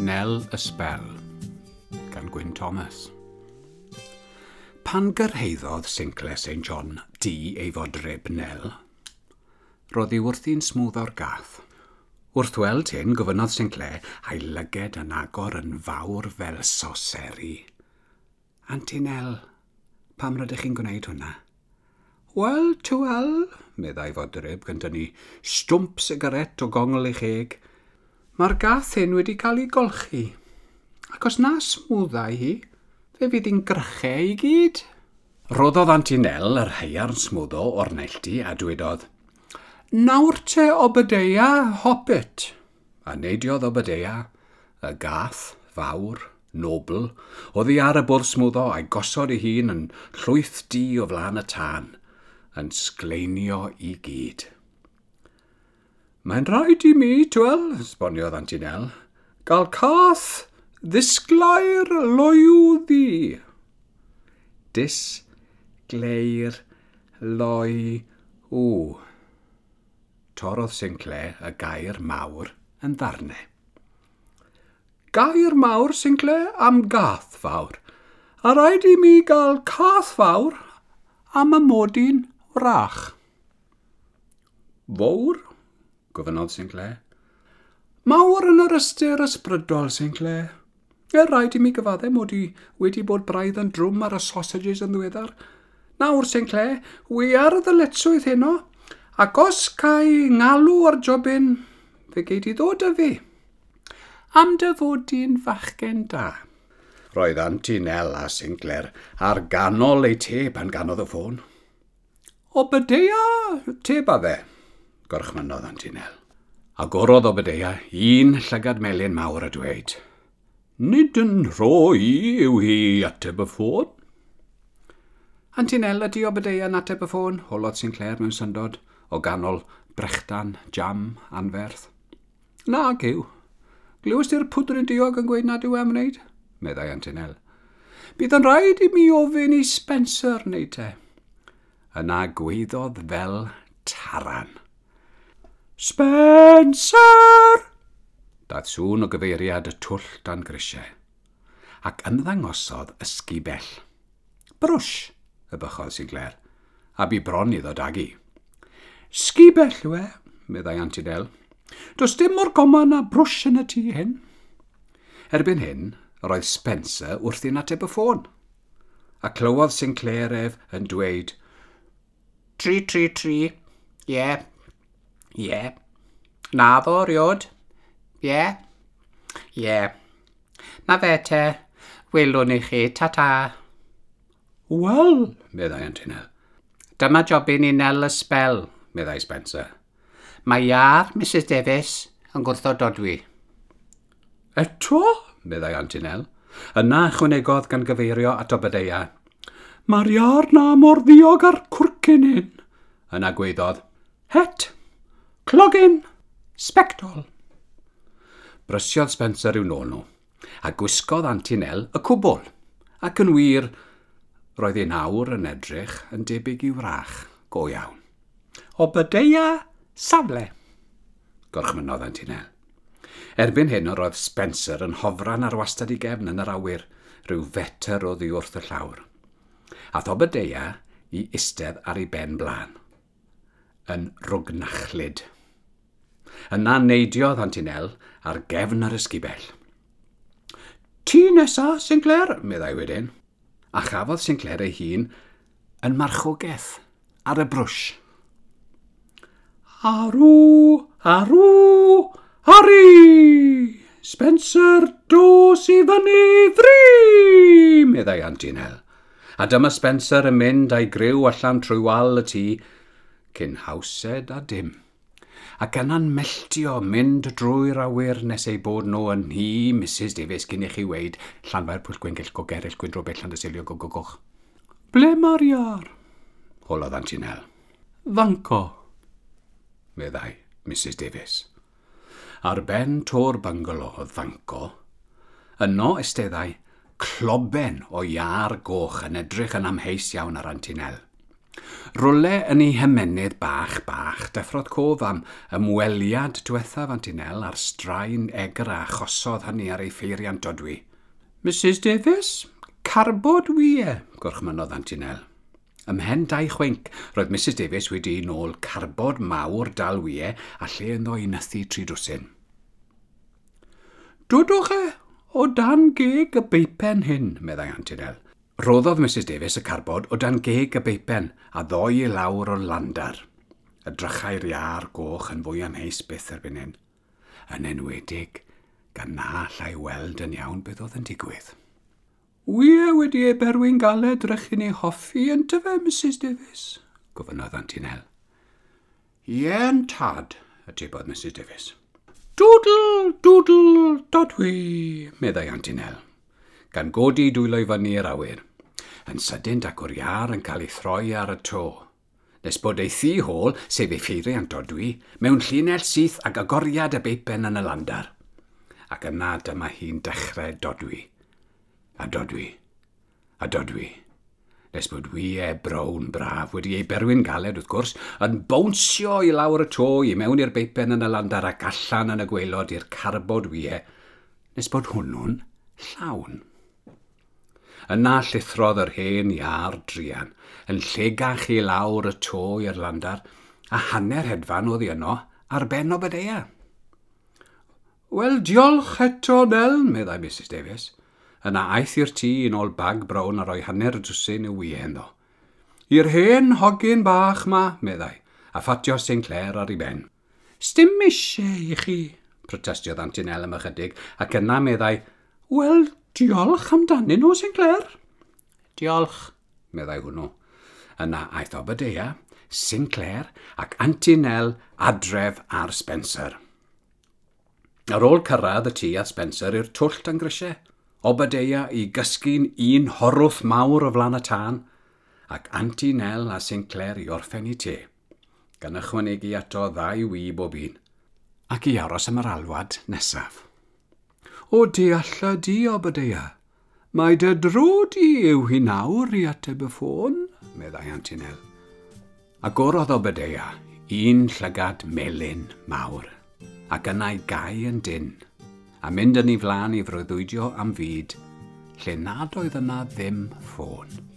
Nel y Sbel gan Gwyn Thomas. Pan gyrheiddodd Sinclair St John di ei fodryb Nel, roedd hi wrthi'n smwdd o'r gath. Wrth weld hyn, gofynodd Sinclair a'i lyged yn agor yn fawr fel soseri. Anti Nel, pam rydych chi'n gwneud hwnna? Wel, tywel, meddai fodryb gyda ni stwmp sigaret o gongl ei cheg Mae'r gath hyn wedi cael ei golchi, ac os na smwddau hi, fe fydd hi'n grychau i gyd. Roddodd Antinel yr heiarn smwddo o'r neilltu a dwedodd, Nawr te obydeia, hoppet. A neidiodd obydeia, y gath, fawr, nobl, oddi ar y bwrdd smwddo a'i gosod ei hun yn llwyth di o flaen y tân, yn sgleinio i gyd. Mae'n rhaid i mi, twel, sboniodd Antinel, gael cath ddisglair loiw ddi. Disglair loi ww. Torodd Sinclair y gair mawr yn ddarnau. Gair mawr, Sinclair, am gath fawr. A rhaid i mi gael cath fawr am y modin wrach. Fawr? gofynodd Sinclair. Mawr yn yr ystyr ysbrydol, Sinclair. E rhaid i mi gyfaddau mod i wedi bod braidd yn drwm ar y sausages yn ddiweddar. Nawr, Sinclair, wy ar y ddyletswydd heno, ac os ca'i ngalw ar jobyn, fe gei di ddod â fi. Am dy fod di'n fachgen da. Roedd Antinel a Sinclair ar ganol ei te pan ganodd y ffôn. O bydea te ba fe gorchmynodd Antinel. E a gorodd o bydea un llygad melyn mawr a dweud. Nid yn rhoi yw hi ateb y ffôn. Antinel ydi o bydeia yn ateb y ffôn, holodd Sinclair mewn syndod, o ganol brechdan, jam, anferth. Na, gyw. Glywys ti'r pwdr yn diog yn gweud nad yw e am wneud? Meddai Antinel. Bydd yn rhaid i mi ofyn i Spencer wneud te. Yna gweiddodd fel taran. Spencer! Daeth sŵn o gyfeiriad y twll dan grisiau, ac ymddangosodd ysgu bell. Brwsh, y bychodd Sinclair, a bu bron iddo dagi. Sgi bell yw e, meddai Antidel. Does dim mor goma na brwsh yn y tŷ hyn. Erbyn hyn, roedd Spencer wrth i'n ateb y ffôn. A clywodd Sinclair ef yn dweud, Tri, tri, tri. Ie, yeah, Ie. Yeah. Na ddo, riod. Ie. Yeah. Ie. Yeah. Na fe te, welwn i chi, ta-ta. Wel, meddai Antinel. Dyma jobyn i nel y spel, meddai Spencer. Mae iar Mrs Davies yn gwrthod dodwy. Eto, meddai Antinel. Yna chwnegodd gan gyfeirio at obedeia. Mae'r iar na mor ddiog ar cwrcyn hyn, yna gweiddodd. Het! Clogin! Sbectol! Brysiodd Spencer i'w nôl nhw, a gwisgodd Antinel y cwbl, ac yn wir, roedd ei nawr yn edrych yn debyg i'w rach go iawn. O bydeia safle, gorchmynodd Antinel. Erbyn hyn roedd Spencer yn hofran ar wastad i gefn yn yr awyr, rhyw feter o ddi wrth y llawr. A thobedeia i istedd ar ei ben blaen, yn rwgnachlyd. Yna neidiodd Antinel ar gefn yr ysgubell. Ti nesa, Sinclair, meddai wedyn, a chafodd Sinclair ei hun yn marchogaeth ar y brwsh. Arw, arw, Harry! Spencer dos i fyny ddri, meddai Antinel. A dyma Spencer yn mynd a'i griw allan trwy wal y tŷ, cyn hawsed a dim ac yna'n melltio mynd drwy'r awyr nes ei bod nhw yn hi, Mrs Davies, cyn i chi weid Llanfair Pwyll Gwengill Gog Erill Gwyn Robert Llandasilio Gogogoch. Ble mae'r iar? Holodd Antinel. Fanco, meddai Mrs Davies. Ar ben tor bungalow oedd Fanco, yno esteddau cloben o iar goch yn edrych yn amheus iawn ar Antinel. Rwle yn ei hymenydd bach bach, deffrodd cof am ymweliad diwethaf antinel a'r straen egra a chosodd hynny ar ei ffeiriant odwi. Mrs Davies, carbod wie, gorchmynodd antinel. Ymhen dau chwenc, roedd Mrs Davies wedi ei nôl carbod mawr dal wie a lle ynddo i nythu tri drwsyn. Dwdwch e, o dan geg y beipen hyn, meddai Antinel. Roddodd Mrs Davies y carbod o dan geg y beipen a ddoi i lawr o'r landar. Y drychau'r iar goch yn fwy amheus byth erbyn hyn. Yn enwedig, gan na llai weld yn iawn beth oedd yn digwydd. Wie wedi ei berwyn galed rechyn ei hoffi yn tyfe, Mrs Davies, gofynodd Antinel. Yn tad, ytebodd Mrs Davies. Doodle, doodle, dodwi, meddai Antinel gan godi dwylo i fyny i'r awyr. Yn sydyn dac o'r iar yn cael ei throi ar y to nes bod ei thu hôl, sef ei ffeiriant o mewn llinell syth ag agoriad y beipen yn y landar. Ac yna dyma hi'n dechrau dodwi. A dodwi. A dodwi. Nes bod wy e brown braf wedi ei berwyn galed wrth gwrs, yn bownsio i lawr y to i mewn i'r beipen yn y landar ac allan yn y gweilod i'r carbod wy e, nes bod hwnnw'n llawn. Yna llithrodd yr hen iar drian, yn llegach i lawr y to i'r landar, a hanner hedfan oedd yno ar ben o bydea. Wel, diolch eto, Nel, meddai Mrs Davies. Yna aeth i'r tŷ yn ôl bag brown a roi hanner y drwsyn y wy heno. I'r hen hogyn bach ma, meddai, a ffatio St Clair ar ei ben. Stym eisiau i chi, protestiodd Antinel am ychydig, ac yna meddai, Wel, Diolch amdanyn nhw, St Clair. Diolch, meddai hwnnw. Yna aeth Obadea, St Clair ac Antinel adref ar Spencer. Ar ôl cyrraedd y tŷ a Spencer i'r twll dan grisiau, Obadea i gysgu'n un horwth mawr o flan y tân, ac Antinel a St Clair i orffen i te, gan ychwanegu ato ddau wyb bob un, ac i aros am yr alwad nesaf o dealla di Obadea. Mae dy dro di yw hi nawr i ateb y ffôn, meddai Antinel. Agorodd bydea, un llygad melyn mawr, a gynnau gau yn dyn, a mynd yn ei flan i freuddwydio am fyd, lle nad oedd yna ddim ffôn.